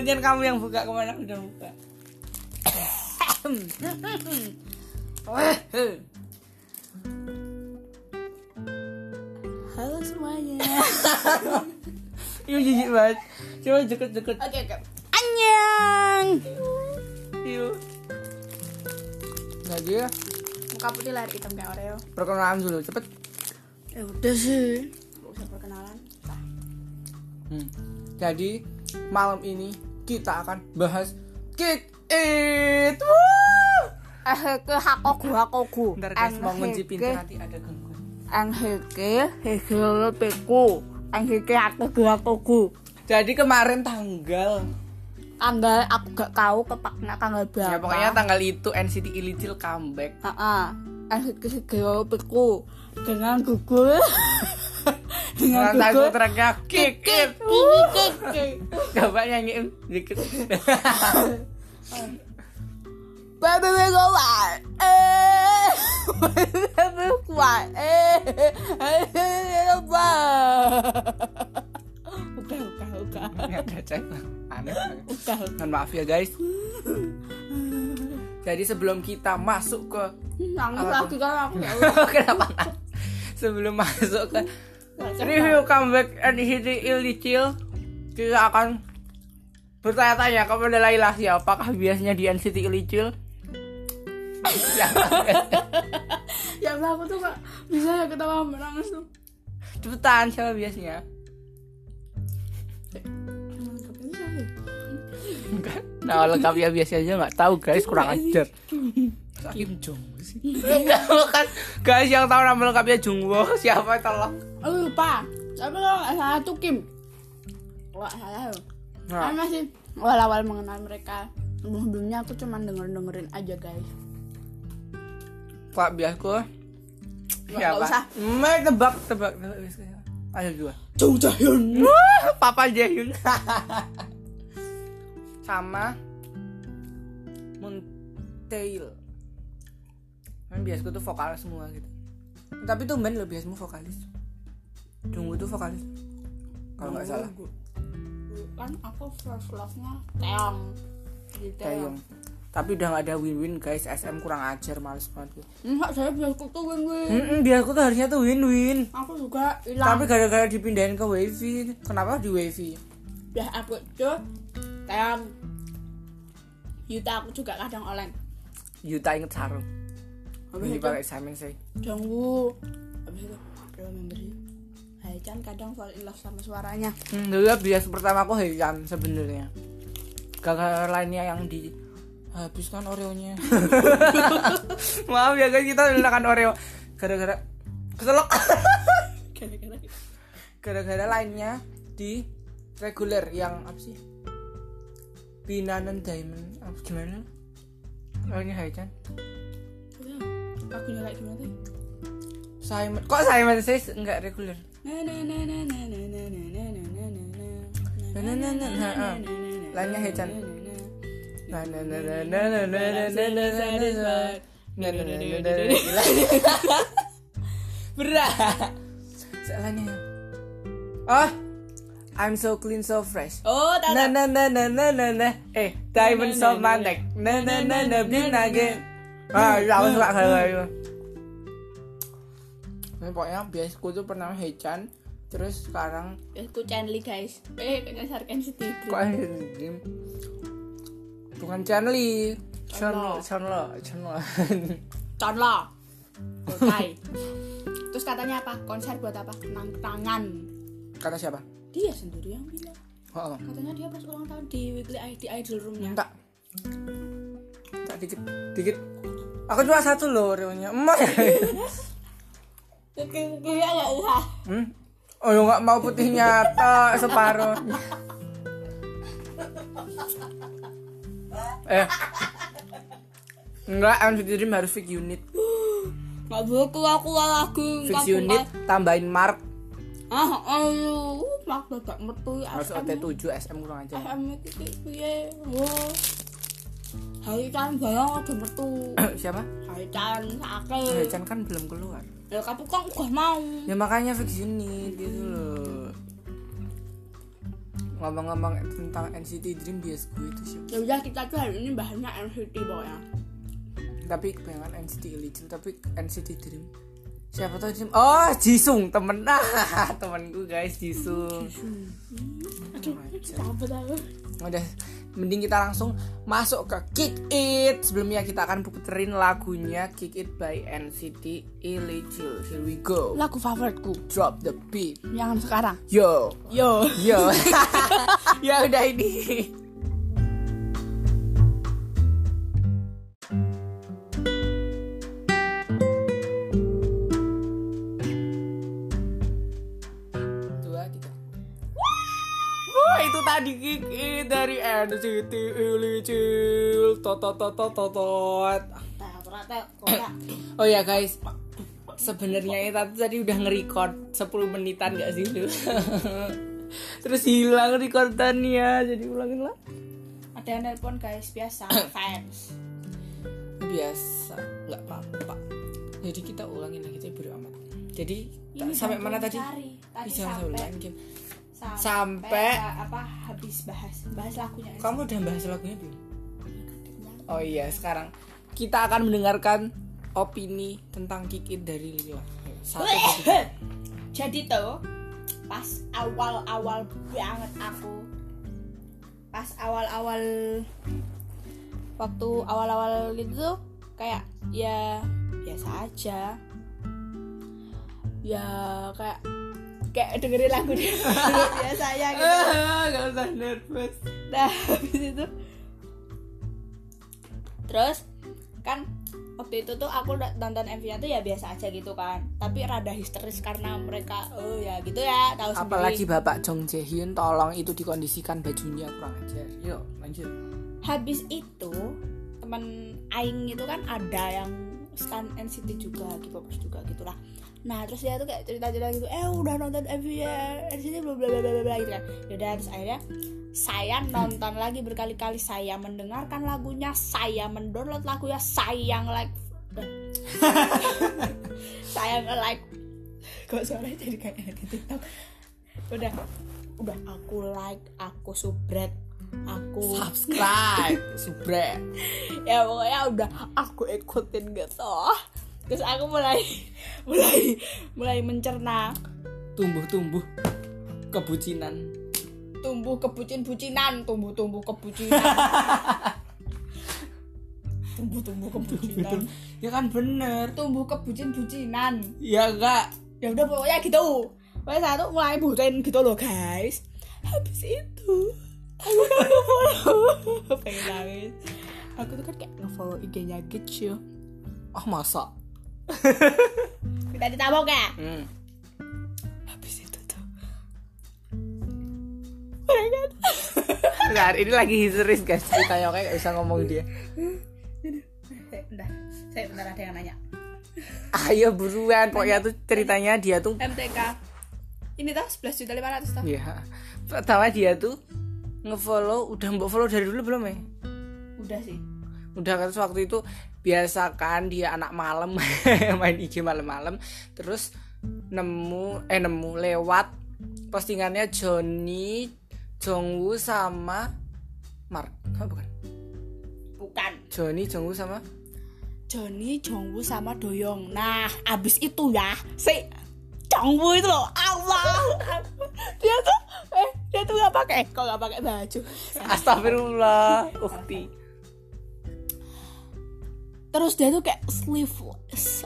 gantian kamu yang buka ke mana udah buka Halo semuanya. Iya jijik banget Coba deket-deket Oke oke. Annyeong. Iya Nah dia Muka putih lahir hitam kayak Oreo. perkenalan dulu cepet Ya udah sih. Gak usah perkenalan. Hmm. Jadi malam ini kita akan bahas kick it. Woo! Eh ke hakoku hakoku. Ntar guys mau ngunci pintu nanti ada gangguan. Ang heke heke peku. Ang heke hakoku hakoku. Jadi kemarin tanggal Tanggal aku gak tahu kepaknya tanggal berapa. ya pokoknya tanggal itu NCT Illicil comeback. Heeh. Ang heke heke peku dengan gugur. dengan lagu Coba nyanyiin dikit. Baby we go. Eh. Baby. Eh. Udah, udah, udah. Ada cek. Aneh. Udah. Mohon maaf ya guys. Jadi sebelum kita masuk ke Nangis lagi kan aku ya. Kenapa? Sebelum masuk ke review comeback NCT Illicil kita akan bertanya-tanya kepada Laila siapakah biasanya di NCT Illicil? Ya Allah aku tuh gak bisa ya ketawa menangis tuh. Cepetan siapa biasanya? Enggak. Nah lengkapnya biasanya nggak tahu guys kurang ajar. Kim Jong sih. Bukan guys yang tahu nama lengkapnya Jungwo siapa tolong. Oh lupa. Tapi nggak salah tuh Kim. Wah salah loh. Nah, Aku masih awal-awal mengenal mereka. Sebelum-sebelumnya aku cuma denger-dengerin aja guys. Pak biasku Nggak siapa? usah. Mek tebak tebak tebak. Ada dua. Jung Jahyun. Wah, Papa Jaehyun. Sama Moontail. Kan biasku tuh vokal semua gitu. Tapi tuh lo biasmu vokalis. Jungwoo tuh vokalis. Kalau nggak salah. Kan aku first Taeyong. Di Taeyong. Tapi udah nggak ada win-win guys. SM kurang ajar males banget. gue. Enggak, saya biasku tuh win-win. Mm-mm, biasku tuh harusnya tuh win-win. Aku juga hilang. Tapi gara-gara dipindahin ke Wavy. Kenapa di Wavy? Biar aku tuh Taeyong. Yuta aku juga kadang oleng. Yuta inget sarung. Habis Ini itu pakai Simon sih. Jongwoo. Habis itu ada member Haechan kadang fall in love sama suaranya. Hmm, dulu bias pertama aku Heian sebenarnya. Gara-gara lainnya yang di habiskan Oreo-nya. Maaf ya guys, kita menggunakan Oreo gara-gara keselak. Gara-gara gara-gara lainnya di reguler yang apa sih? Binanan Diamond apa gimana? Lainnya Heian aku kayak gimana sih Simon kok Simon Says nggak reguler lainnya Hechan berat soalnya oh I'm so clean so fresh oh tahu na na na na na na eh diamond so mantek na na na na nah, again Ah, ya aku suka kayak gitu. Nah, pokoknya biasku tuh pernah Hechan terus sekarang Aku Chandli guys. Eh, nyasarkan si Tigre. kok game bukan Chanli Chanlo Chanlo Chanlo Chandla. Oke. Terus katanya apa? Konser buat apa? Nang tangan. kata siapa Dia sendiri yang bilang. oh Katanya dia pas ulang tahun di weekly ID idol roomnya. minta minta dikit dikit Aku cuma satu loh reonya Emak. Bikin kuliah ya, enggak ya, ya? Hmm? Oh, enggak mau putihnya nyata separuh. eh. Enggak, I'm Dream harus fix unit. Gak boleh keluar-keluar lagi. Fix unit, tambahin mark. Ah, eh, ayo, mark gak metu. Ya, harus OT 7 SM kurang aja. SM itu ya. Hai kan bayang aja metu. siapa Hai kan sakit. Hechan kan belum keluar Ya tapi kan gak mau. ya makanya fix unit gitu loh ngomong-ngomong tentang NCT Dream bias gue itu siapa ya udah kita tuh hari ini bahannya NCT pokoknya tapi kebanyakan NCT Legend tapi NCT Dream siapa tahu Dream oh Jisung temen. Ah temenku guys Jisung. Aku udah mending kita langsung masuk ke Kick It. Sebelumnya kita akan puterin lagunya Kick It by NCT Illegal here we go. Lagu favoritku. Drop the beat. Yang sekarang. Yo. Yo. Yo. Ya udah ini Itu tadi Kiki dari NCT Illegal tot tot tot tot tot tot. Oh ya guys, sebenarnya kita tuh tadi udah nge-record 10 menitan gak sih lu? Terus hilang recordannya, jadi ulangin lah. ada yang nelpon guys biasa fans Biasa, nggak apa-apa. Jadi kita ulangin lagi aja bodo amat. Jadi Ini sampai mana tadi? cari. Tadi Ih, sampai- main game. Sampai, Sampai- apa habis bahas bahas lagunya Kamu udah bahas lagunya belum? Oh iya, sekarang kita akan mendengarkan opini tentang Kiki dari Lila. Satu, satu. jadi tuh pas awal-awal banget aku pas awal-awal waktu awal-awal itu tuh kayak ya biasa aja ya kayak kayak dengerin lagu dia biasa aja gitu Ah, Gak usah nervous. Nah, habis itu terus kan waktu itu tuh aku nonton MV-nya tuh ya biasa aja gitu kan tapi rada histeris karena mereka oh ya gitu ya tahu sendiri Apalagi Bapak Jong Jae Hyun tolong itu dikondisikan bajunya kurang ajar. Yuk, lanjut. habis itu teman aing itu kan ada yang stan NCT juga K-popers juga gitulah nah terus dia tuh kayak cerita-cerita gitu eh udah nonton MV ya NCT bla bla bla bla bla gitu kan. Yaudah terus akhirnya saya nonton lagi berkali-kali saya mendengarkan lagunya saya mendownload lagunya saya like saya nge like kok suaranya jadi kayak di TikTok? Udah udah aku like aku subscribe aku Subscribe, subre. ya pokoknya udah aku ikutin gitu terus aku mulai mulai mulai mencerna. Tumbuh-tumbuh kebucinan. tumbuh kebucin-bucinan tumbuh-tumbuh kebucinan. Tumbuh-tumbuh kebucinan. Ya kan bener. tumbuh kebucin-bucinan. Ya enggak. ya udah pokoknya gitu. Pokoknya saya tuh mulai bucin gitu loh guys. Habis itu aku kan nge-follow. Pengen nangis. Aku tuh kan kayak nge-follow IG-nya gitu Oh masa? kita ditabok ya? Hmm. habis itu tuh. Bentar, ini lagi histeris guys. Ceritanya kayak gak bisa ngomong dia. saya bentar saya bentar ada yang nanya. Ayo buruan, pokoknya tuh ceritanya dia tuh MTK ini tuh 11 juta 500 tuh ya pertama dia tuh ngefollow udah mbok follow dari dulu belum ya? Udah sih. Udah kan waktu itu biasa kan dia anak malam main IG malam-malam. Terus nemu eh nemu lewat postingannya Johnny Jongwoo sama Mark. Oh, bukan? Bukan. Johnny Jongwoo sama? Johnny Jongwoo sama Doyong. Nah abis itu ya si Jongwoo itu loh Allah. Dia tuh eh dia tuh nggak pakai kok nggak pakai baju? Astagfirullah ukti terus dia tuh kayak sleeveless.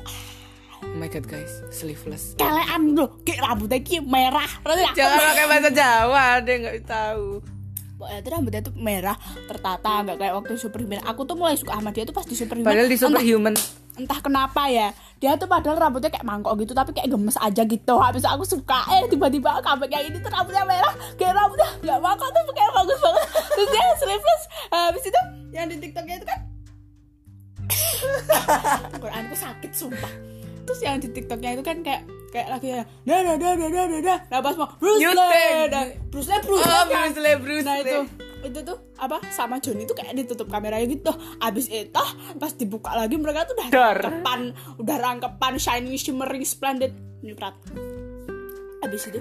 Oh my god guys. Sleeveless. Kelean loh. Kayak rambutnya kayak merah. Jangan pakai bahasa Jawa yang nggak tahu. Pokoknya tuh rambutnya tuh merah tertata nggak kayak waktu Superhuman. Aku tuh mulai suka sama dia tuh pas di Superhuman. Padahal di entah, superhuman. entah kenapa ya. Dia tuh padahal rambutnya kayak mangkok gitu tapi kayak gemes aja gitu. Habis aku suka eh tiba-tiba comeback kayak ini tuh rambutnya merah. Kayak rambutnya nggak mangkok tuh kayak bagus banget. Terus dia sleeveless. Habis itu yang di tiktoknya itu kan Quranku sakit sumpah terus yang di tiktoknya itu kan kayak kayak lagi ya dah dah dah dah dah dah dah nah pas mau Bruce. Lee dah Bruce Lee Bruce Lee oh kan. Bruce Lee Bruce nah Lee. itu itu tuh apa sama Johnny tuh kayak ditutup kameranya gitu abis itu pas dibuka lagi mereka tuh udah Dar. rangkepan udah rangkepan shining shimmering splendid nyiprat abis itu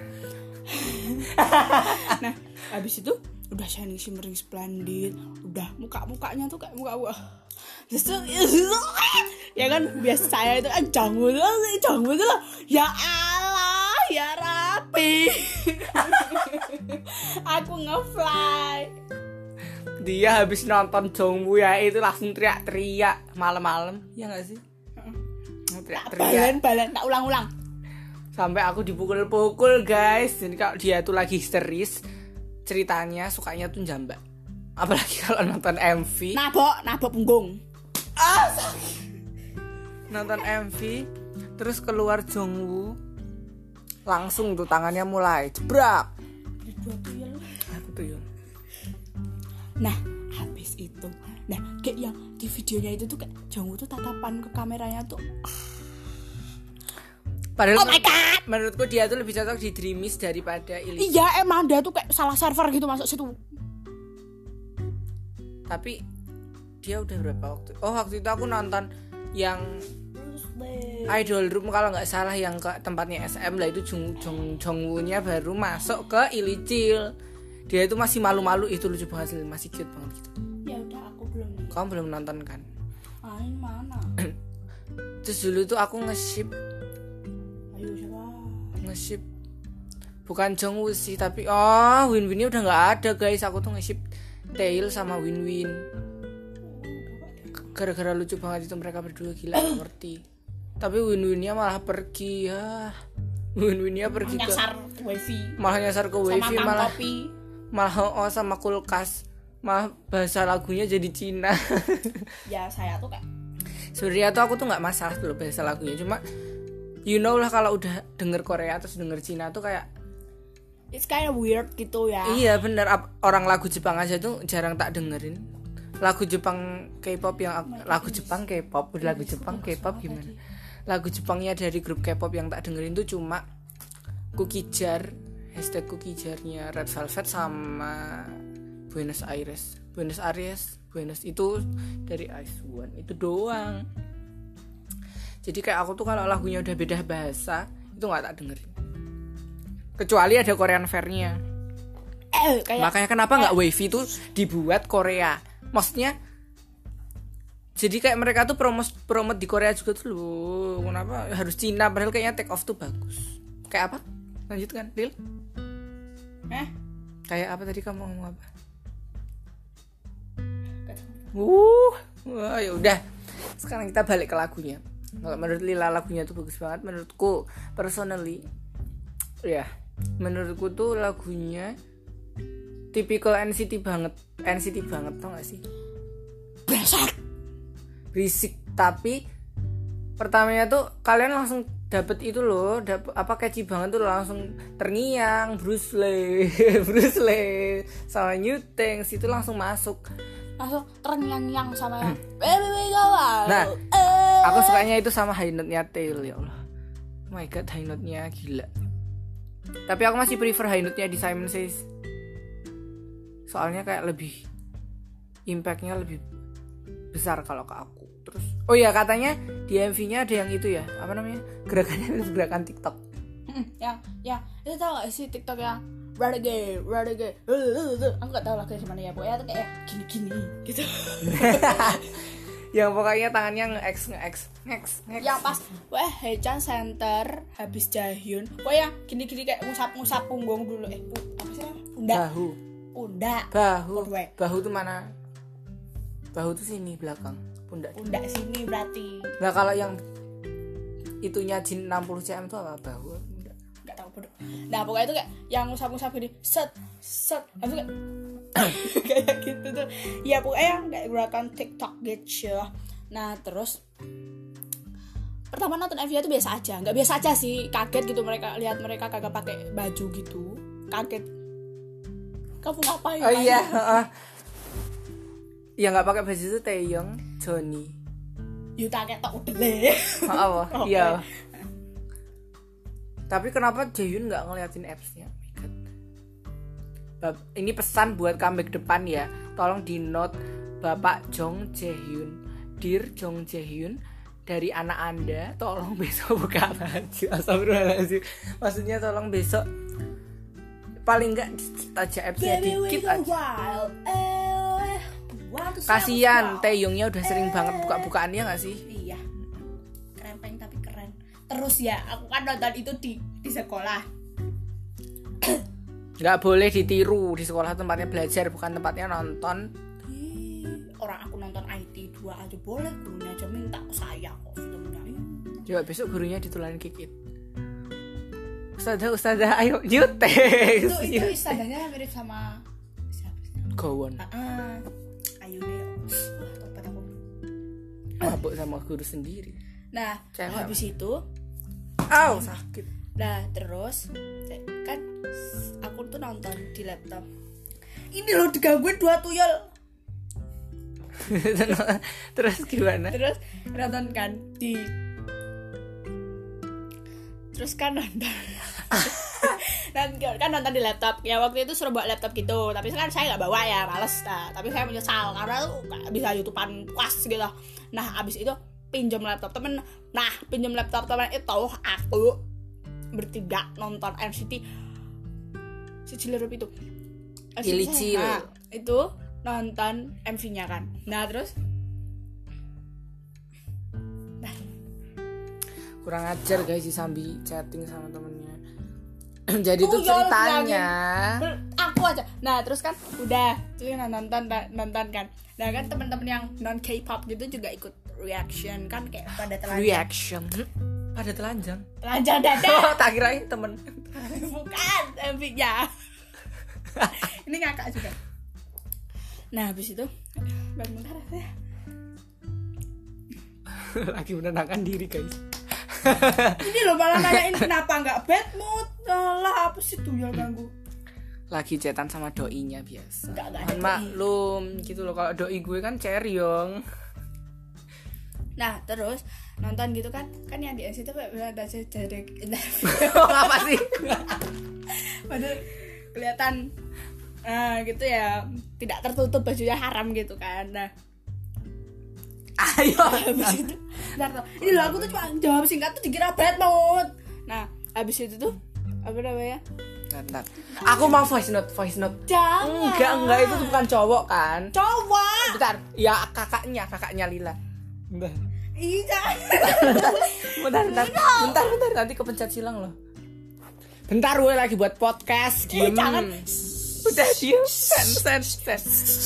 nah habis itu udah shining shimmering splendid. Udah muka mukanya tuh kayak muka muka justru ya kan biasa saya itu kan janggu tuh janggu tuh ya Allah ya rapi aku ngefly. Dia habis nonton Jongwoo ya itu langsung teriak-teriak malam-malam. Ya nggak sih? Teriak-teriak. balen balen tak ulang-ulang. Sampai aku dipukul-pukul guys. Jadi kalau dia tuh lagi histeris ceritanya sukanya tuh jambak apalagi kalau nonton MV nabok nabok punggung. Ah nonton MV terus keluar Jongwoo. Langsung tuh tangannya mulai jebrak. Tuyul. Nah habis itu. Nah kayak yang di videonya itu tuh kayak Jongwoo tuh tatapan ke kameranya tuh Padahal Oh my God! menurutku dia tuh lebih cocok di Dreamies daripada Ili. iya emang dia tuh kayak salah server gitu masuk situ Tapi dia udah berapa waktu? Oh waktu itu aku nonton yang Idol Room kalau nggak salah yang ke tempatnya SM lah itu Jong Jong Jongwoo-nya baru masuk ke Ilicil. Dia itu masih malu-malu itu lucu banget sih, masih cute banget gitu. ya udah aku belum Kamu belum nonton kan? ini mana Terus dulu tuh aku nge-ship ayo siapa nge-ship. Bukan Jongwoo sih tapi oh Win Winnya udah nggak ada guys. Aku tuh nge-ship Tail sama Win Win gara-gara lucu banget itu mereka berdua gila ngerti. Tapi Win Winnya malah pergi ya Win Winnya pergi ke nyasar wifi. Malah nyasar ke wifi malah kopi. malah oh sama kulkas. Malah bahasa lagunya jadi Cina. Ya saya tuh kayak sebenarnya tuh aku tuh nggak masalah dulu bahasa lagunya. Cuma you know lah kalau udah denger Korea terus denger Cina tuh kayak it's kind of weird gitu ya. Iya bener. Orang lagu Jepang aja tuh jarang tak dengerin. Lagu Jepang K-pop yang aku- lagu Jepang K-pop udah lagu Jepang K-pop gimana? lagu Jepangnya dari grup K-pop yang tak dengerin tuh cuma Cookie Jar hashtag Cookie Jarnya Red Velvet sama Buenos Aires. Buenos Aires Buenos itu dari Ice One itu doang jadi kayak aku tuh kalau lagunya udah beda bahasa itu nggak tak dengerin kecuali ada Korean vernya eh kayak Makanya kenapa nggak wavy tuh dibuat Korea? Maksudnya jadi kayak mereka tuh promos promote di Korea juga tuh loh. Kenapa harus Cina padahal kayaknya take off tuh bagus. Kayak apa? Lanjutkan, Lil. eh Kayak apa tadi kamu ngomong apa? Uh, wah ya udah. Sekarang kita balik ke lagunya. Kalau menurut Lila lagunya tuh bagus banget. Menurutku personally, ya, menurutku tuh lagunya tipikal NCT banget, NCT banget tau gak sih? besar Berisik tapi pertamanya tuh kalian langsung dapet itu loh, dapet apa catchy banget tuh langsung terngiang Bruce Lee, Bruce Lee sama New Things itu langsung masuk. langsung terngiang-ngiang sama yang baby Nah, eh. Aku sukanya itu sama high note-nya Tail ya Allah. Oh my god, high note-nya gila. Tapi aku masih prefer high note-nya di Simon Says. Soalnya kayak lebih impact-nya lebih besar kalau ke aku. Terus oh iya katanya di MV-nya ada yang itu ya, apa namanya? Gerakannya itu gerakan TikTok. Mm, yang yang itu tau gak sih TikTok yang Renegade, Renegade, aku gak tau lagunya gimana ya pokoknya tuh kayak gini-gini gitu yang pokoknya tangannya nge-X nge-X nge-X yang pas wah Hechan Center habis Jahyun pokoknya gini-gini kayak ngusap-ngusap punggung dulu eh apa sih pundak bahu. pundak Bahu. Bahu tuh mana? Bahu tuh sini belakang, pundak. pundak sini berarti Nah kalau yang itunya Jin 60 cm itu apa bahu? Enggak. nggak tahu bodoh nah pokoknya itu kayak yang ngusap-ngusap gini set set habis kayak kayak gitu tuh. Ya pokoknya yang kayak gerakan TikTok gitu nah terus pertama nonton MV itu biasa aja. Nggak biasa aja sih. Kaget gitu mereka lihat mereka kagak pakai baju gitu. Kaget. Kamu ngapain? Oh iya, heeh. Yang nggak pakai baju itu Taeyong, Johnny. Yuta ketok udah deh. Oh, iya. Tapi kenapa Jaehyun nggak ngeliatin apps-nya? Ini pesan buat comeback depan ya. Tolong di note Bapak Jong Jaehyun. Dear Jong Jaehyun, dari anak Anda, tolong besok buka baju. Astagfirullahaladzim. Maksudnya tolong besok paling enggak aja apps-nya Baby, we dikit aja wild. Taeyongnya udah sering banget buka-bukaan ya nggak sih Iya. Krempeng tapi keren. Terus ya, aku kan nonton itu di di sekolah. Nggak boleh ditiru di sekolah tempatnya belajar bukan tempatnya nonton Orang aku nonton IT 2 aja boleh, gurunya aja minta ke saya kok filmnya. Ih, coba besok gurunya ditularin kikit Ustazah Ustazah ayo jute Itu itu istadanya mirip sama siapa? Gowon Ah, ah. Ayu deh. Wah, tobat aku. mabuk sama guru sendiri Nah, Cewek habis itu Aw sakit Nah terus kan aku tuh nonton di laptop. Ini loh digangguin dua tuyul. terus gimana Terus nonton kan di Terus kan nonton Dan kan nonton di laptop Ya waktu itu suruh bawa laptop gitu Tapi kan saya nggak bawa ya Males nah. Tapi saya menyesal Karena tuh nggak bisa youtubean puas gitu Nah abis itu pinjam laptop temen Nah pinjam laptop temen itu Aku bertiga nonton NCT Si Cilerup itu. NCT Ilicil. Nah, Itu nonton MV-nya kan. Nah terus? Kurang ajar guys si Sambi chatting sama temennya. Jadi tuh Tuyul ceritanya. Ber- aku aja. Nah terus kan udah. Terus kan nonton nonton kan. Nah kan teman-teman yang non K-pop gitu juga ikut reaction kan kayak pada telanjang. Reaction pada telanjang. Telanjang dada. Oh tak kirain temen. Bukan MV-nya ini ngakak juga. Nah habis itu bentar ya lagi menenangkan diri guys. Ini loh malah nanyain kenapa nggak bad mood? Lah apa sih tuyul ganggu? Lagi chatan sama doinya biasa. Ada Mohon doi. maklum gitu loh kalau doi gue kan ceryong nah terus nonton gitu kan kan yang di NCT ada jadi oh, apa sih? Padahal kelihatan eh, gitu ya tidak tertutup bajunya haram gitu kan. Nah. Ayo. Habis itu bentar tuh. Ini loh aku tuh cuma jawab singkat tuh dikira bad mood nah habis itu tuh apa namanya? Bentar, aku mau voice note voice note. Jangan. Enggak enggak itu tuh bukan cowok kan? Cowok. Bentar ya kakaknya kakaknya Lila. Bentar Ih, jangan. bentar. Bentar bentar bentar. Nanti kepencet silang loh. Bentar gue lagi buat podcast. Ih, diem jangan. Udah diem sen sen sen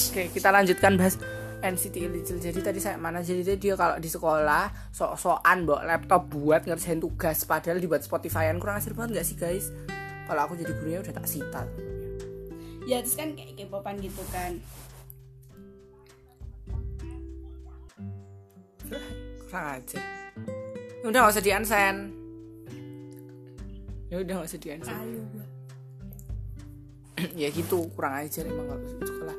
oke kita lanjutkan bahas NCT Illicil jadi tadi saya mana jadi dia kalau di sekolah sok-sokan bawa laptop buat ngerjain tugas. Padahal dibuat Spotify-an kurang asir banget gak sih guys? Kalau aku jadi gurunya udah tak sita. Ya terus kan kayak kepopan gitu kan kurang aja udah gak usah di unsend ya udah gak usah di unsend ya gitu kurang ajar emang kalau sekolah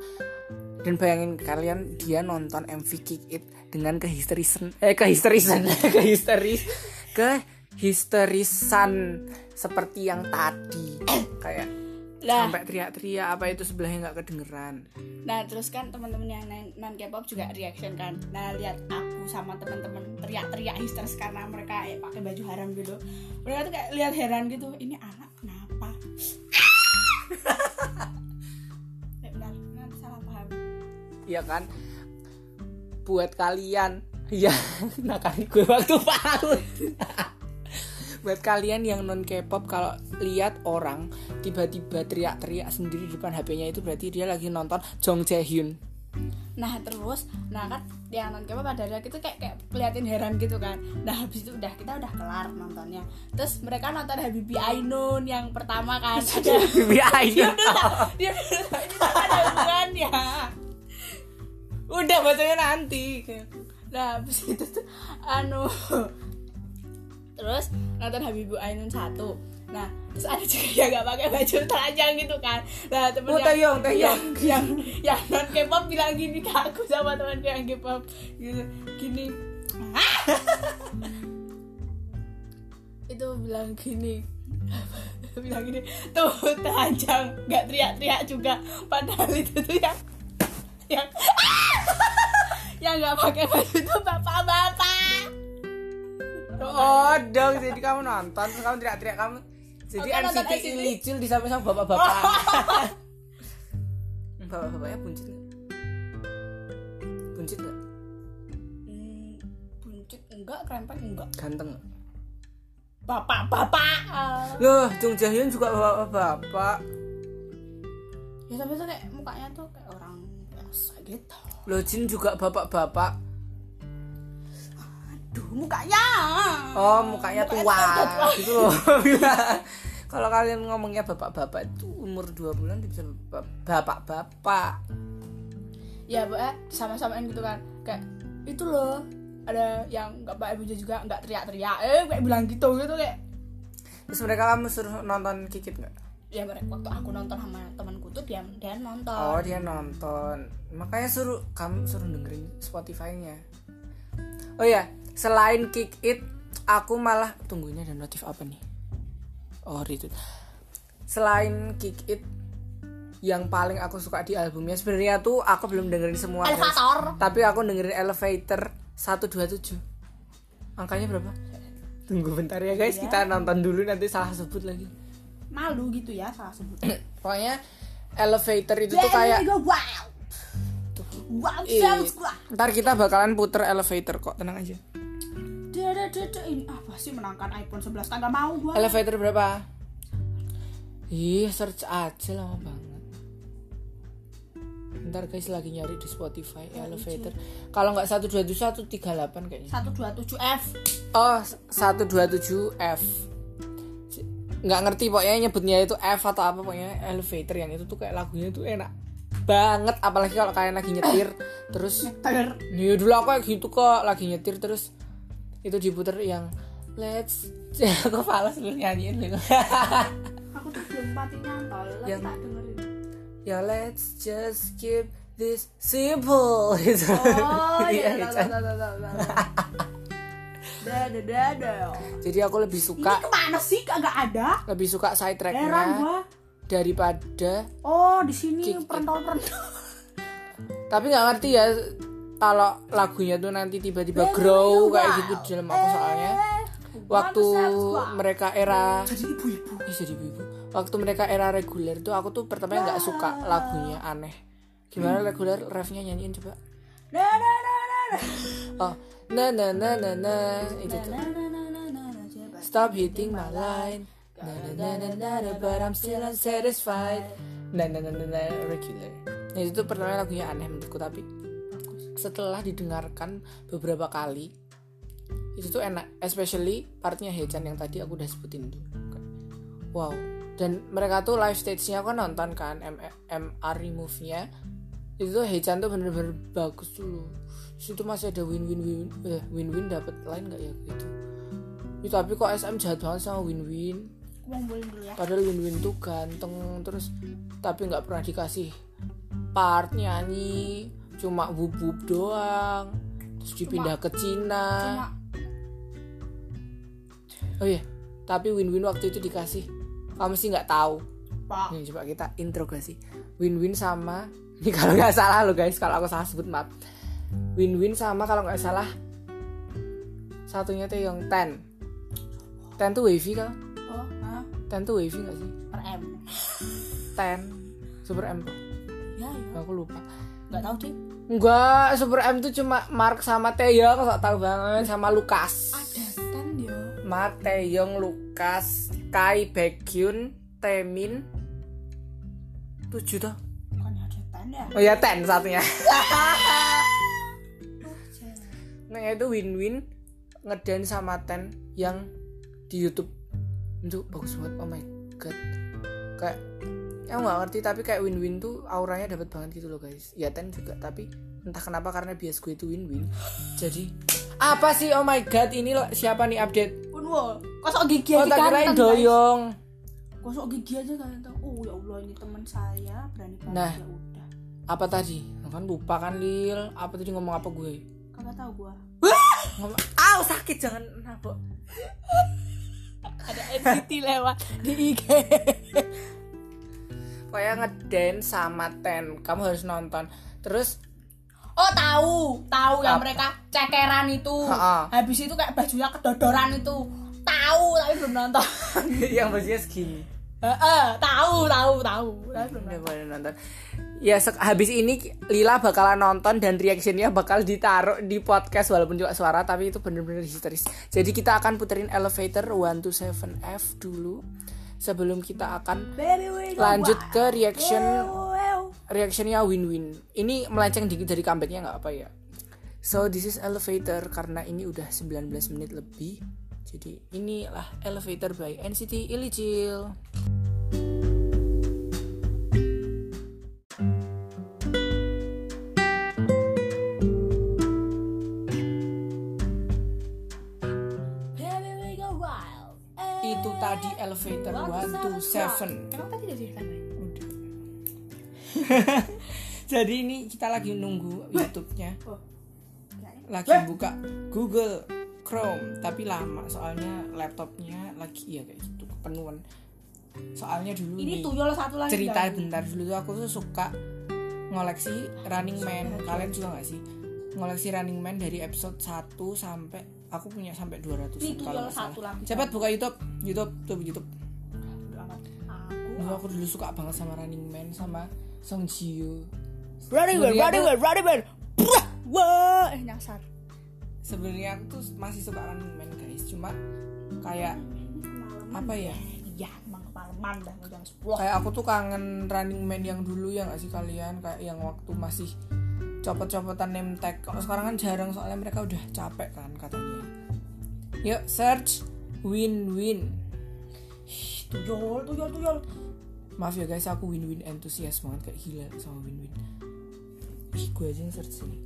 dan bayangin kalian dia nonton MV Kick It dengan kehisterisan eh kehisterisan kehisteris kehisterisan seperti yang tadi. Kayak lah. Sampai teriak-teriak apa itu sebelahnya nggak kedengeran. Nah terus kan teman-teman yang non K-pop juga reaction kan. Nah lihat aku sama teman-teman teriak-teriak histeris karena mereka eh, pakai baju haram gitu. Mereka tuh kayak lihat heran gitu ini anak kenapa? Benar nanti salah paham. Iya kan? Buat kalian ya nakal gue waktu PAUD buat kalian yang non K-pop kalau lihat orang tiba-tiba teriak-teriak sendiri di depan HP-nya itu berarti dia lagi nonton Jong Jae Hyun nah terus nah kan yang non K-pop pada akhirnya itu kayak kayak keliatin heran gitu kan. Nah habis itu udah kita udah kelar nontonnya. Terus mereka nonton Habibie Ainun yang pertama kan. Ada Bibi Ainun. dia ada hubungannya. Udah bacanya nanti. Nah habis itu tuh anu terus nonton Habibie Ainun satu. Nah terus ada juga yang gak pakai baju telanjang gitu kan. Nah temen Oh, yang, Taeyong. yang yang yang non K-pop bilang gini ke aku sama teman yang K-pop. Gitu. Gini. Itu bilang gini. Bilang gini tuh telanjang. Nggak teriak-teriak juga. Padahal itu tuh yang yang yang nggak pakai baju itu bapak-bapak oh dong jadi kamu nonton terus kamu teriak-teriak kamu Jadi NCT NCT. Ilicil di samping sama bapak-bapak. bapak-bapaknya buncit nggak? Buncit nggak? Hmm, buncit enggak krempeng enggak Ganteng nggak? bapak-bapak Loh, Jung Jahyun juga bapak-bapak. ya tapi tuh kayak mukanya tuh kayak orang biasa gitu Loh, Jin juga bapak-bapak. Aduh mukanya Oh, mukanya tua. Gitu loh. Kalau kalian ngomongnya bapak-bapak itu umur 2 bulan bisa bap- bapak-bapak. ya bu eh sama-samain gitu kan kayak itu loh ada yang nggak pakai baju juga nggak teriak-teriak eh kayak bilang gitu gitu kayak Terus mereka kamu suruh nonton Kikit nggak? ya mereka waktu aku nonton sama temanku tuh dia dia nonton Oh, dia nonton. Makanya suruh kamu suruh dengerin Spotify-nya. Oh ya, selain Kick It, aku malah tunggunya ada notif apa nih? Oh, itu. Selain Kick It yang paling aku suka di albumnya sebenarnya tuh aku belum dengerin semua guys. elevator Tapi aku dengerin Elevator 127. Angkanya berapa? Tunggu bentar ya guys, kita nonton dulu nanti salah sebut lagi. malu gitu ya salah sebut Pokoknya Elevator itu tuh kayak go wow wow good Ntar kita bakalan puter elevator kok, tenang aja. Ini apa sih menangkan iPhone 11 kan gak mau gua Elevator berapa? Ih, search aja lama banget. Ntar guys lagi nyari di Spotify elevator. Kalau nggak 127 138 kayaknya. 127F Oh, 127F. Nggak ngerti pokoknya nyebutnya itu F atau apa pokoknya elevator yang itu tuh kayak lagunya tuh enak banget apalagi kalau kalian lagi nyetir terus Ter Ya dulu aku kayak gitu kok lagi nyetir terus itu diputer yang let's aku falas lu nyanyiin lu Aku tuh belum mati nyantol Yang- tak dengerin. Ya let's just keep this simple. Gitu. Oh Iya, iya tahu tahu tahu tahu Dada dada jadi aku lebih Ini suka ke mana sih? Kagak ada. Lebih suka side tracknya daripada Oh di sini perentol-perentol. Tapi nggak ngerti ya kalau lagunya tuh nanti tiba-tiba grow kayak gitu di dalam aku soalnya waktu mereka era Jadi ibu-ibu Ih, jadi ibu waktu mereka era reguler tuh aku tuh pertama nggak suka lagunya aneh gimana reguler refnya nyanyiin coba oh na na na na na itu tuh Na na na na na na coba. stop hitting my line na na na na na but I'm still unsatisfied na na na na na regular nah itu tuh pertama lagunya aneh menurutku tapi setelah didengarkan beberapa kali itu tuh enak. Especially partnya Hechan yang tadi aku udah sebutin tuh. Wow. Dan mereka tuh live stage-nya aku nonton kan M MR remove-nya. Itu tuh Hechan tuh bener-bener bagus dulu situ masih ada win win win eh, win win dapat lain nggak ya gitu? Itu tapi kok SM jahat banget sama win win dulu ya. Padahal win win tuh ganteng terus tapi nggak pernah dikasih part nyanyi cuma wub wub doang. Terus dipindah ke Cina. Cuma. Oh iya tapi win win waktu itu dikasih. Kamu sih nggak tahu. Pak. Nih coba kita interogasi. Win-win sama Ini kalau nggak salah lo guys Kalau aku salah sebut maaf. Win-win sama kalau nggak salah Satunya tuh yang ten. Ten tuh wavy kan Oh Ten tuh wavy nggak sih? Per M. Ten. Super M Ya ya Aku lupa Gak tau sih Enggak Super M tuh cuma Mark sama Taeyong nggak tahu banget Sama Lukas. Ada kan dia Mark, Taeyong, Lukas Kai, Baekhyun Taemin. Tujuh tuh Bukannya ada tan ya? Oh ya ten satunya. Nah itu win-win ngedance sama Ten yang di YouTube. Itu bagus banget oh my god. Kayak aku nggak ngerti tapi kayak win-win tuh auranya dapat banget gitu loh guys. Ya Ten juga tapi entah kenapa karena bias gue itu win-win. Jadi apa sih? Oh my god ini loh siapa nih update? Pun wo Kosok gigi oh aja tak kirain ganteng, guys. doyong. Kosok gigi aja ganteng Oh ya Allah ini teman saya Berani banget. Nah. ya udah. apa tadi? Kan lupa kan Lil. Apa tadi ngomong apa gue? Kagak tahu gua. Ngomong aw sakit jangan nabok. Ada NCT lewat di IG kayak ngedance sama Ten. Kamu harus nonton. Terus Oh tahu, tahu yang Apa? mereka cekeran itu. Ha-ha. Habis itu kayak bajunya kedodoran itu. Tahu tahu tapi belum nonton. Yang bajunya segini Heeh, tahu tahu tahu. Belum udah boleh nonton. Ya habis ini Lila bakalan nonton dan reactionnya bakal ditaruh di podcast walaupun cuma suara tapi itu bener-bener histeris. Jadi kita akan puterin elevator 1 to 7 F dulu sebelum kita akan lanjut ke reaction reactionnya win-win. Ini melenceng dikit dari comebacknya nggak apa ya? So this is elevator karena ini udah 19 menit lebih. Jadi inilah elevator by NCT Illicil elevator 1 to 7 Emang tadi udah ditambahin? Udah. jadi ini kita lagi nunggu YouTube-nya Oh. Ya? lagi buka Google Chrome tapi lama soalnya laptopnya lagi ya kayak gitu kepenuhan soalnya dulu Ini nih tuyul satu lagi. cerita guys. bentar dulu tuh aku tuh suka ngoleksi Running Man kalian juga gak sih ngoleksi Running Man dari episode 1 sampai aku punya sampai 200 Ini tuyul kalau nggak satu lagi. cepat buka YouTube YouTube tuh YouTube amat. Aku. dulu aku dulu suka banget sama Running Man sama Song Ji Hyo Ready man, tuh- man, ready man. Wah, eh nyasar. sebenarnya aku tuh masih suka Running Man guys cuma kayak apa ya Iya, emang kepalaman dah jam 10. kayak aku tuh kangen Running Man yang dulu ya gak sih kalian kayak yang waktu masih copot-copotan name tag. Kalau sekarang kan jarang soalnya mereka udah capek kan katanya. Yuk search. Win-win Tuyul, tuyul, tuyul. maaf ya guys aku win-win antusias banget kayak gila sama win-win ih gue aja yang search sini.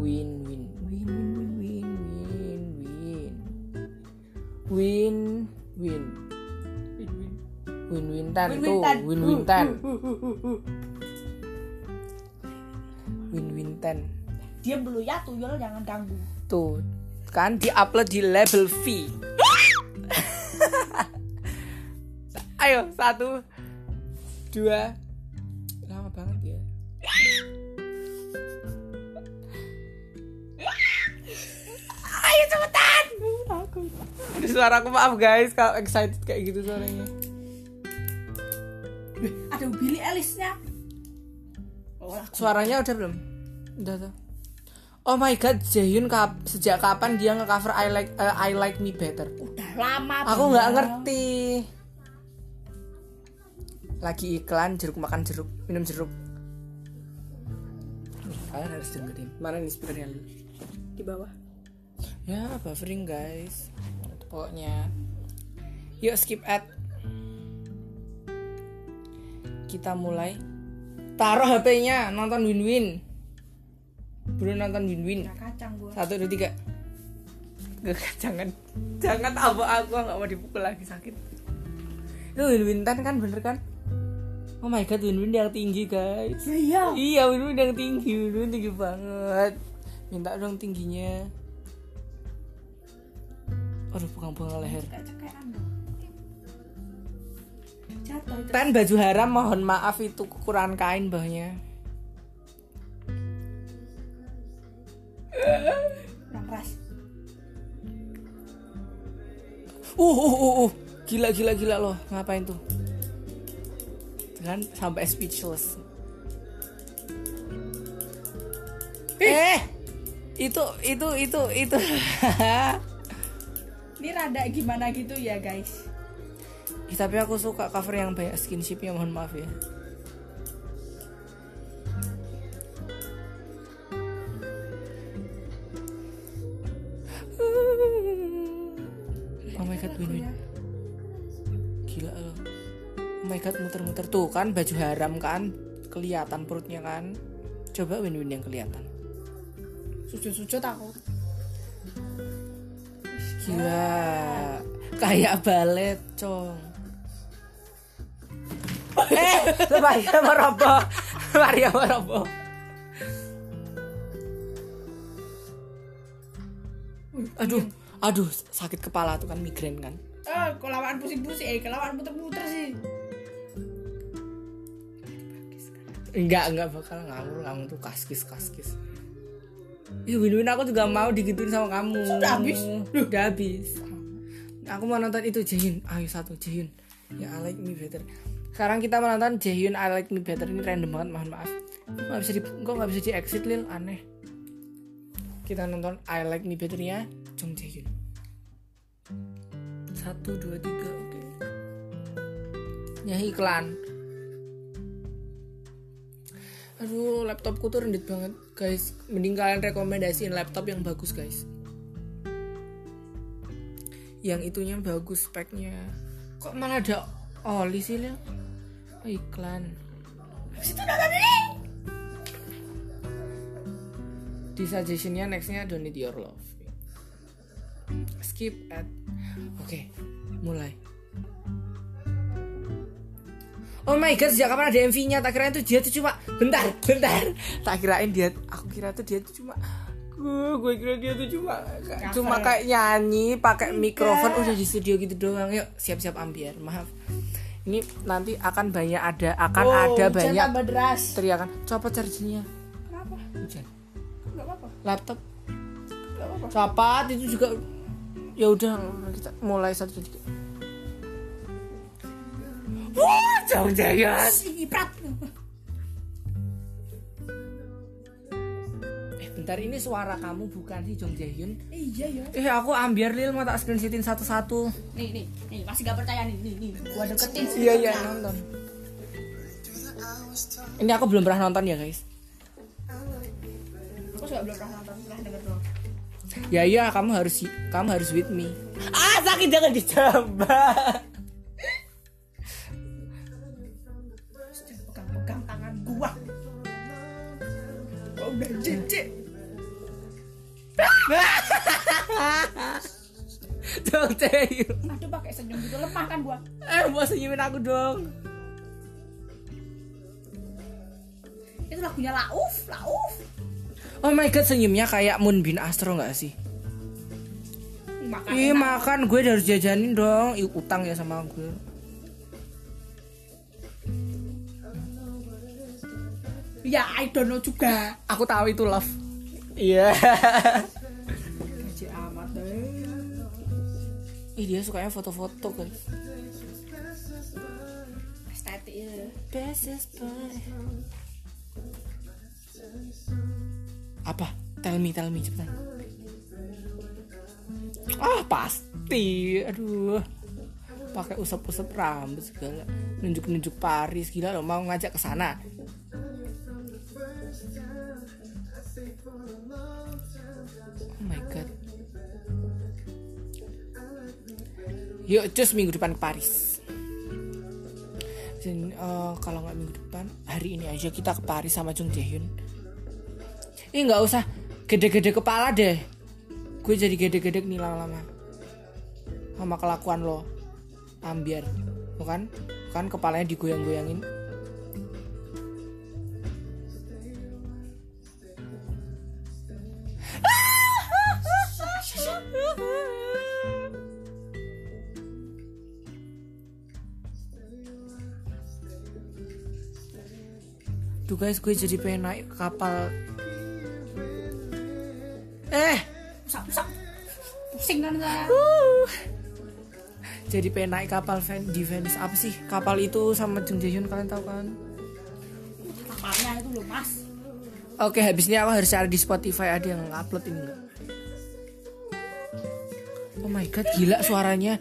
Win-win win-win win-win win-win win-win win-win tan tuh win-win tan tan Diam dulu ya, tuyul jangan ganggu. tuh kan diupload di label V. Ayo satu dua. Lama banget ya. Ayo cepetan! Aku Aduh, suaraku maaf guys kalau excited kayak gitu suaranya. Ada Billy Ellis-nya. Oh, suaranya udah belum udah tuh Oh my god, Jaehyun kap sejak kapan dia nge-cover I like eh, I like me better? Udah lama. Aku nggak ngerti. Lagi iklan jeruk makan jeruk, minum jeruk. Kalian harus dengerin. Mana nih speakernya lu? di bawah. Ya, buffering guys. Pokoknya. Yuk skip ad. Kita mulai. Taruh HP-nya, nonton win-win. Belum nonton win-win. Nah, kacang gua. Satu, dua, tiga. Gak, jangan, jangan tabok aku nggak mau dipukul lagi sakit. Itu win-win tan kan bener kan? Oh my god, win-win yang tinggi guys. Iya. Iya, win-win yang tinggi, win-win tinggi banget. Minta dong tingginya. Aduh, pegang-pegang leher. Tan baju haram mohon maaf itu kekurangan kain bahnya. Kurang keras. Uh, uh, uh, uh. Gila, gila, gila loh. Ngapain tuh? Kan sampai speechless. Eh, itu, itu, itu, itu. Ini rada gimana gitu ya, guys. Ih, tapi aku suka cover yang banyak skinshipnya, mohon maaf ya. Oh my god, win. Gila loh. Oh my god, muter-muter tuh kan baju haram kan, kelihatan perutnya kan. Coba win win yang kelihatan. Sujud-sujud aku. Gila, kayak balet, cong. eh, Maria meroboh, Maria meroboh. Aduh, aduh, sakit kepala tuh kan migrain kan. Eh, kok lawan pusing-pusing, eh, kelawan muter-muter sih. Enggak, enggak bakal ngawur kamu tuh kaskis kaskis. Ih, win-win aku juga mau digituin sama kamu. Sudah habis? Udah habis. Aku mau nonton itu Jaehyun. Ayo satu Jaehyun. Ya I like me better. Sekarang kita menonton Jaehyun I like me better ini random banget mohon maaf. Nggak bisa di kok nggak bisa di exit lil aneh. Kita nonton I like me better ya Jung Jaehyun. Satu dua tiga oke. Ya iklan. Aduh laptopku tuh rendit banget guys. Mending kalian rekomendasiin laptop yang bagus guys yang itunya bagus speknya kok malah ada oli sih Lil? Oh, iklan Situ nonton ini. di suggestionnya nextnya don't need your love skip ad oke mulai Oh my god, sejak kapan ada MV-nya? Tak kirain tuh dia tuh cuma bentar, bentar. Tak kirain dia, aku kira tuh dia tuh cuma gue gue kira dia tuh cuma cuma kayak nyanyi pakai mikrofon udah di studio gitu doang. Yuk, siap-siap ambiar. Maaf. Ini nanti akan banyak ada akan Oh, ada banyak teriakan. Copot chargernya. Kenapa? Hujan. Enggak apa-apa. Laptop Enggak apa-apa. Copot itu juga ya udah kita mulai satu tiga. Wah, jauh jaya. Si Prat. Eh, bentar ini suara kamu bukan si Jong Jaehyun. Iya ya. Eh, aku ambiar lil mau tak screenshotin satu-satu. Nih nih nih masih gak percaya nih nih nih. Gua deketin sih. Iya iya nonton. Ini aku belum pernah nonton ya guys. Aku juga belum pernah nonton. Ya iya kamu harus kamu harus with me. Ah sakit jangan dicoba. Pegang-pegang tangan gua. Gua udah jijik. Jong Jaehyun. Aduh pakai senyum gitu lemah kan gua. Eh mau senyumin aku dong. Itu lagunya Lauf, Lauf. Oh my god senyumnya kayak Moonbin Astro nggak sih? Makan. Ih enak. makan gue harus jajanin dong. Ih, utang ya sama gue. Ya, I don't know juga. Aku tahu itu love. Iya. Amat deh. Ih dia sukanya foto-foto kan. Estetik ya. Basis boy. Apa? Tell me, tell me cepetan. Ah pasti. Aduh. Pakai usap-usap rambut segala. Nunjuk-nunjuk Paris gila lo mau ngajak ke sana. Oh my god. Yuk, cus minggu depan ke Paris. Dan eh, kalau nggak minggu depan, hari ini aja kita ke Paris sama Jung Jaehyun. Ih nggak usah gede-gede kepala deh. Gue jadi gede-gede nih lama-lama. Sama kelakuan lo, ambiar, bukan? Kan kepalanya digoyang-goyangin. Tuh guys, gue jadi pengen naik kapal. Eh. Pusing kan saya. Uh. Jadi pengen naik kapal Ven di Venice apa sih? Kapal itu sama Jung Jaehyun kalian tahu kan? Kapalnya itu loh, Mas. Oke, habis ini aku harus cari di Spotify ada yang upload ini enggak? Oh my god, gila suaranya.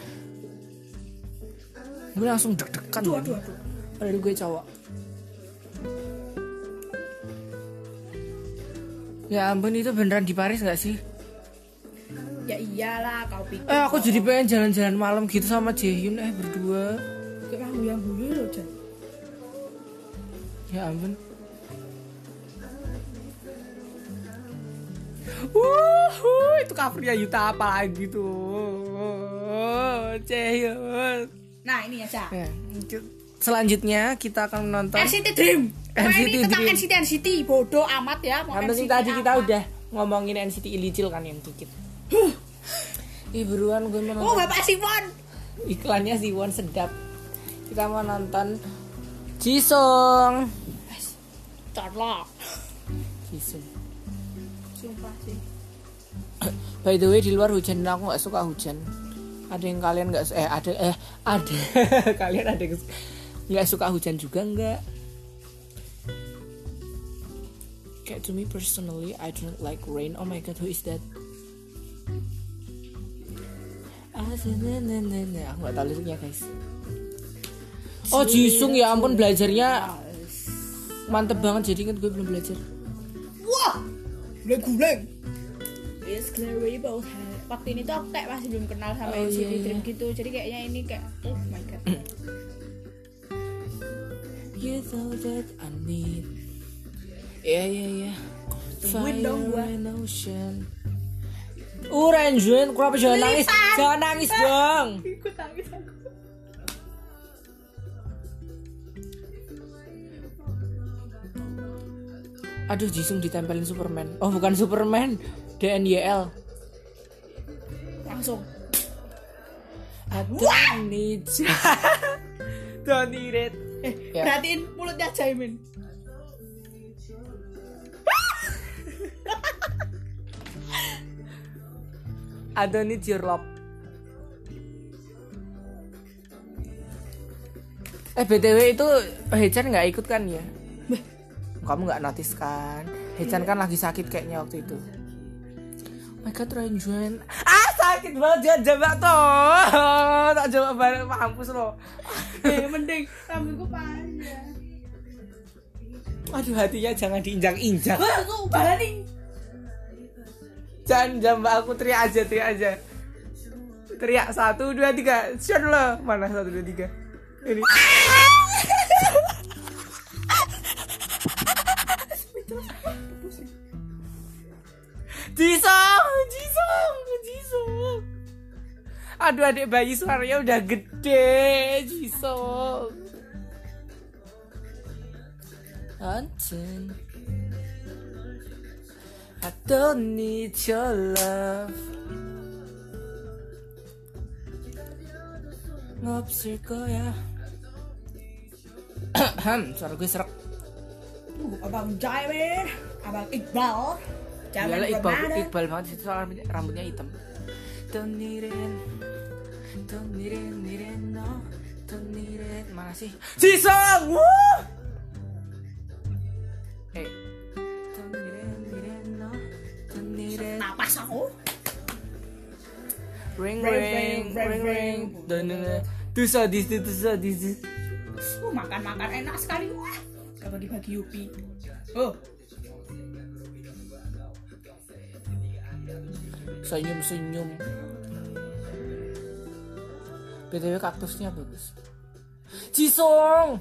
Gue langsung deg-degan. Aduh, lagi. aduh, aduh. Padahal gue cowok. Ya ampun itu beneran di Paris nggak sih? Ya iyalah, kau pikir. Eh aku jadi pengen jalan-jalan malam gitu sama Jaehyun eh berdua. kamu yang dulu loh, Jan. Ya ampun. Wuhu, itu covernya Yuta apa lagi tuh? Jaehyun. Nah, ini aja. Ya, selanjutnya kita akan menonton NCT Dream. NCT ini tentang Dream. NCT NCT bodoh amat ya. Mau NCT tadi kita udah ngomongin NCT Ilicil kan yang dikit. Ih buruan gue mau Oh, Bapak Simon. iklannya Siwon sedap. Kita mau nonton Jisung. Carla. Jisung. Sumpah sih. By the way di luar hujan dan aku nggak suka hujan. ada yang kalian nggak eh ada eh ada kalian ada yang nggak suka hujan juga nggak. Kayak to me personally I don't like rain. Oh my god who is that? Ah, aku nggak tahu liriknya guys. Oh Jisung ya ampun belajarnya mantep banget. Jadi kan gue belum belajar. Wah! Guleng-guleng It's clearly both waktu ini tuh aku kayak masih belum kenal sama Oh, NCT iya, iya. Dream gitu. Jadi kayaknya ini kayak oh my god You know that I need. Yeah yeah yeah Tungguin dong gua. ocean. Uh Renjun Kenapa jangan nangis. Jangan nangis bang. Ikut nangis aku. Aduh Jisung ditempelin Superman. Oh bukan Superman. DNYL langsung. I don't need you. Don't need it eh Ya. perhatiin mulutnya Jaimin I don't need your love Eh BTW itu Hechan nggak ikut kan ya? Kamu nggak notice kan? Hechan kan lagi sakit kayaknya waktu itu. Oh my god Renjuan Ah sakit banget jangan jambak toh Tak jawab balik mampus lo. Eh mending. Rambutku panjang. Aduh hatinya jangan diinjak-injak. Wah aku balanin Jangan jambak aku teriak aja teriak aja. Teriak satu dua tiga. Shot lo. Mana satu dua tiga? Ini. Jisung Jisung Aduh adik bayi suaranya udah gede Jisung Anjing. I don't need your love Ngopsir 거야 Suara gue serak Uh, abang Jaimin abang Iqbal. Iyalah Iqbal. Iqbal banget itu soalnya rambutnya, rambutnya hitam. Don't need it It, need it, no Mana sih? Napas aku. Ring Ring, ring ring, Tuh sadis tuh sadis uh, makan makan enak sekali. Wah. Gak bagi bagi Yupi. Oh. Senyum senyum BTW kaktusnya bagus. Jisung!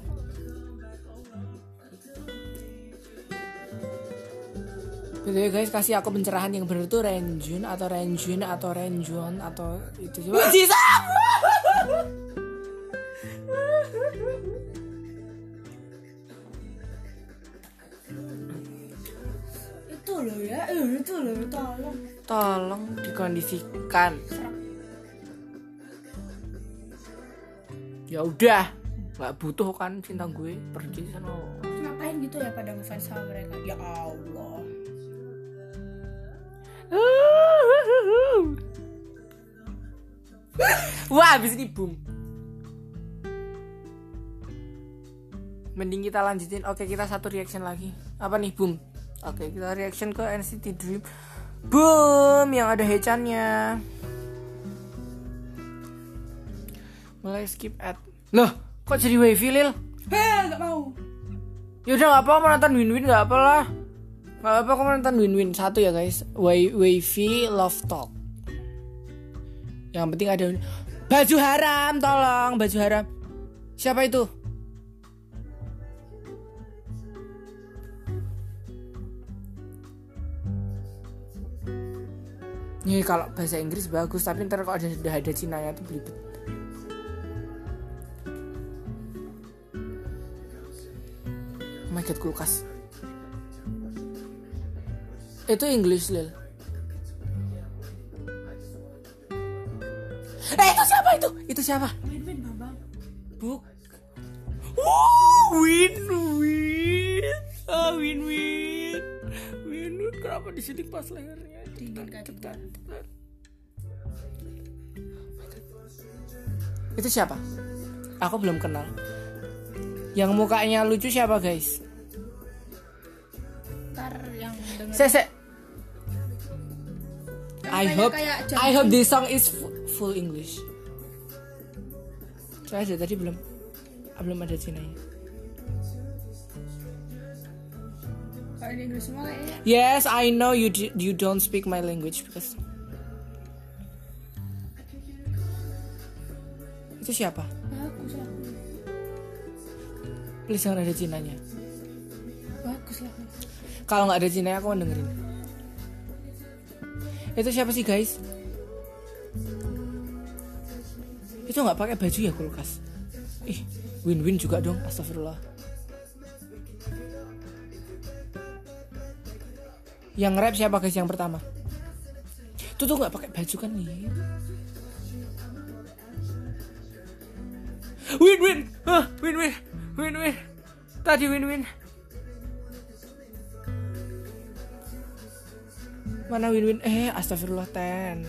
BTW guys kasih aku pencerahan yang bener tuh Renjun atau Renjun atau Renjuan atau itu coba Jisung! Itu loh ya eh, itu loh tolong. Tolong dikondisikan Ya udah nggak butuh kan cinta gue pergi sana ngapain gitu ya pada ngefans sama mereka ya Allah Wah, habis ini boom. Mending kita lanjutin. Oke, kita satu reaction lagi. Apa nih, boom? Oke, kita reaction ke NCT Dream. Boom, yang ada Hechannya. Mulai skip ad. Loh, kok jadi wavy, Lil? heh gak mau Yaudah nggak apa-apa nonton win-win nggak apa lah. Nggak apa-apa aku nonton win-win satu ya guys. Wa- Wavy Love Talk. Yang penting ada baju haram, tolong baju haram. Siapa itu? Nih kalau bahasa Inggris bagus, tapi ntar kalau ada udah ada Cina ya tuh belibet. God kulkas. Itu English lil. Eh itu siapa itu? Itu siapa? bambang Buk. Wow, win win. Ah, win win. Win win. Kenapa di sini pas lehernya? dingin kayak cepat Itu siapa? Aku belum kenal. Yang mukanya lucu siapa guys? ntar yang denger Se se. I hope I hope this song is fu- full English. Coba aja tadi belum belum ada Cina kalau di Inggris semua kayaknya Yes, I know you d- you don't speak my language because itu siapa? Please jangan ada Cinanya. bagus lah Kalau nggak ada Cina aku mau dengerin. Itu siapa sih guys? Itu nggak pakai baju ya kulkas? Ih, win-win juga dong. Astagfirullah. Yang rap siapa guys yang pertama? Itu tuh nggak pakai baju kan nih? Win-win, ah, win-win, win-win. Tadi win-win. Mana win-win? Eh, astagfirullah ten.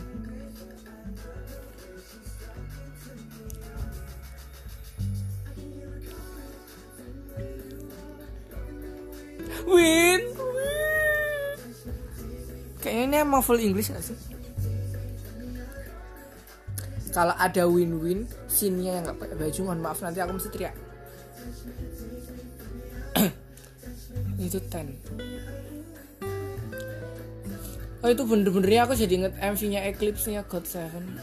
Win. Kayaknya ini emang full English gak sih? Kalau ada win-win, scene-nya yang nggak pakai baju, mohon maaf nanti aku mesti teriak. itu ten. Oh itu bener-benernya aku jadi inget MV-nya Eclipse-nya God Seven.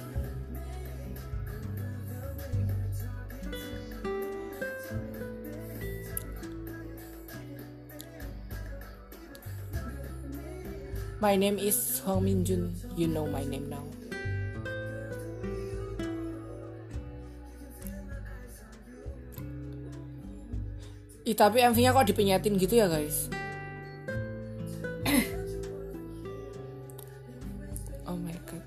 My name is Hong Min Jun. You know my name now. Ih, tapi MV-nya kok dipenyatin gitu ya guys? oh my god.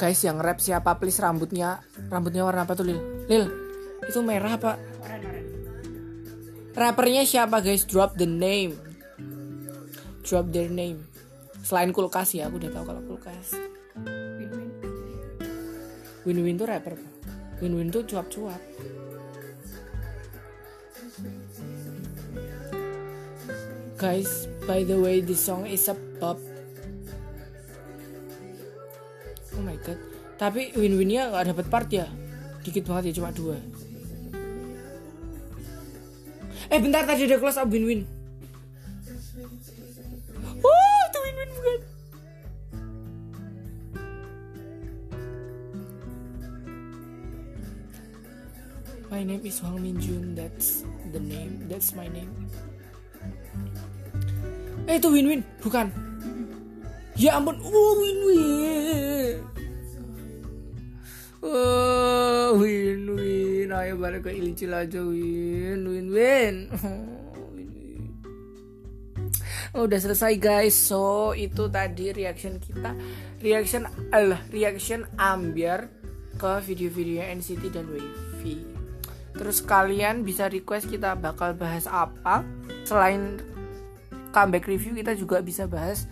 Guys yang rap siapa please rambutnya rambutnya warna apa tuh Lil? Lil itu merah apa? Rappernya siapa guys? Drop the name. Drop their name. Selain kulkas ya, aku udah tahu kalau kulkas. win-win tuh rapper. Win-win tuh cuap-cuap. Guys, by the way, this song is a pop. Oh my god. Tapi win-winnya nggak dapat part ya. Dikit banget ya, cuma dua. Eh bentar tadi ada close up win-win. My name is Hwang Min Jun. That's the name. That's my name. Eh itu win-win, bukan? Ya ampun, oh win-win. Oh win-win. Ayo balik ke Ilicil aja win, win-win. Oh. Oh, udah selesai guys. So itu tadi reaction kita, reaction alah, reaction ambiar ke video-videonya NCT dan Wavy. Terus kalian bisa request kita bakal bahas apa. Selain comeback review kita juga bisa bahas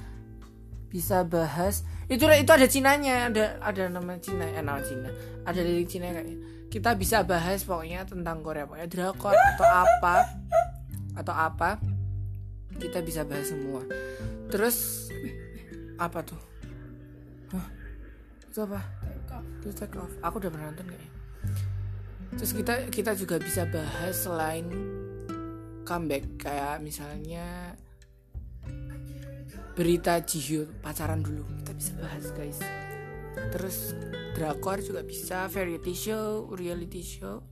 bisa bahas itu itu ada Cinanya ada ada nama Cina eh nama Cina ada lirik Cina kayaknya kita bisa bahas pokoknya tentang Korea pokoknya drakor atau apa atau apa. Kita bisa bahas semua. Terus apa tuh? Hah? itu apa? Aku udah pernah nonton kayaknya terus kita kita juga bisa bahas selain comeback kayak misalnya berita Jihyo pacaran dulu. Kita bisa bahas guys. Terus drakor juga bisa variety show reality show.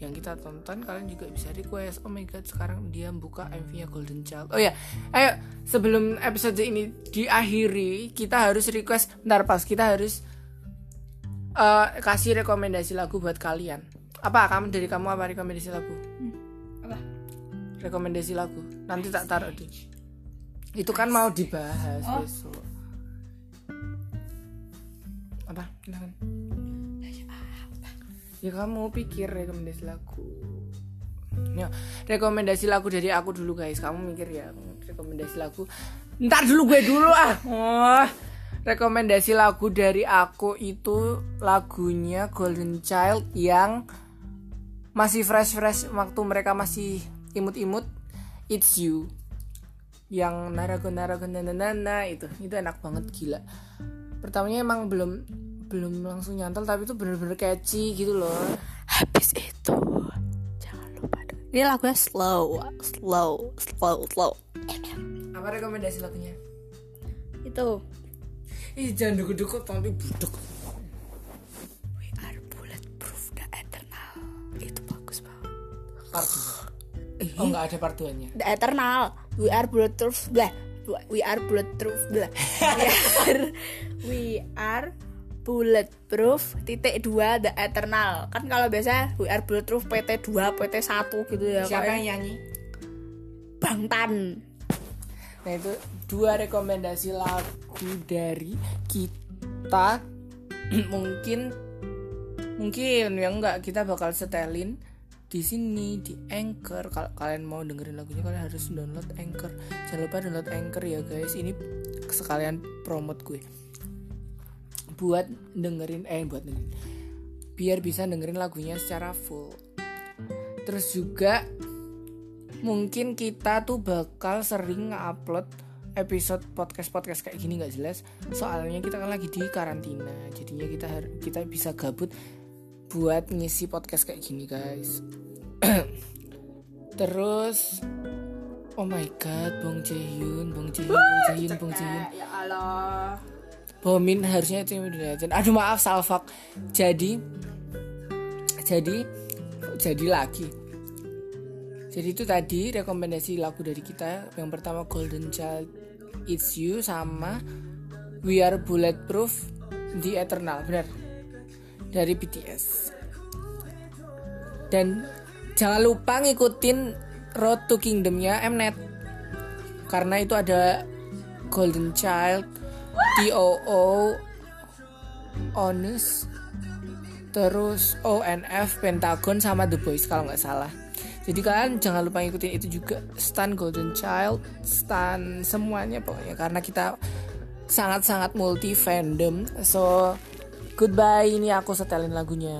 Yang kita tonton kalian juga bisa request. Oh my god sekarang dia buka MV nya Golden Child. Oh ya ayo sebelum episode ini diakhiri kita harus request bentar pas kita harus eh, kasih rekomendasi lagu buat kalian apa kamu dari kamu apa? Rekomendasi lagu? Apa? Rekomendasi lagu. Nanti tak taruh di itu kan mau dibahas Oh. besok. Apa? Ya kamu pikir rekomendasi lagu. Ya, rekomendasi lagu dari aku dulu guys. Kamu mikir ya, rekomendasi lagu. Ntar dulu gue dulu ah. Oh, rekomendasi lagu dari aku itu lagunya Golden Child yang masih fresh fresh waktu mereka masih imut-imut. It's You. Yang narago narago nana nana itu. Itu enak banget gila. Pertamanya emang belum belum langsung nyantol tapi itu bener-bener catchy gitu loh. Habis itu jangan lupa ini lagunya slow slow slow slow. Apa rekomendasi lagunya? Itu. Ih jangan dukuk-dukuk tapi budek part 2 oh nggak ada part 2 nya the eternal we are bulletproof blah we are bulletproof blah we are we are bulletproof titik dua the eternal kan kalau biasa we are bulletproof PT 2 PT 1 gitu ya siapa kayak yang nyanyi? Bangtan nah itu dua rekomendasi lagu dari kita. Mungkin mungkin yang enggak kita bakal setelin di sini di Anchor. Kalau kalian mau dengerin lagunya kalian harus download Anchor. Jangan lupa download Anchor ya guys. Ini sekalian promote gue. Buat dengerin eh buat dengerin. Biar bisa dengerin lagunya secara full. Terus juga mungkin kita tuh bakal sering nge-upload episode podcast podcast kayak gini nggak jelas. Soalnya kita kan lagi di karantina. Jadinya kita kita bisa gabut buat ngisi podcast kayak gini guys terus oh my god Bong Jaehyun Bong Jaehyun Bong Jaehyun Bong Jaehyun ya Allah Bomin harusnya itu yang dilihatin. Aduh maaf Salfak. Jadi jadi jadi lagi. Jadi itu tadi rekomendasi lagu dari kita. Yang pertama Golden Child It's You sama We Are Bulletproof The Eternal. Benar. Dari BTS. Dan jangan lupa ngikutin Road to Kingdomnya Mnet. Karena itu ada Golden Child TOO Onus terus ONF Pentagon sama The Boys kalau nggak salah jadi kalian jangan lupa ngikutin itu juga Stan Golden Child Stan semuanya pokoknya karena kita sangat-sangat multi fandom so goodbye ini aku setelin lagunya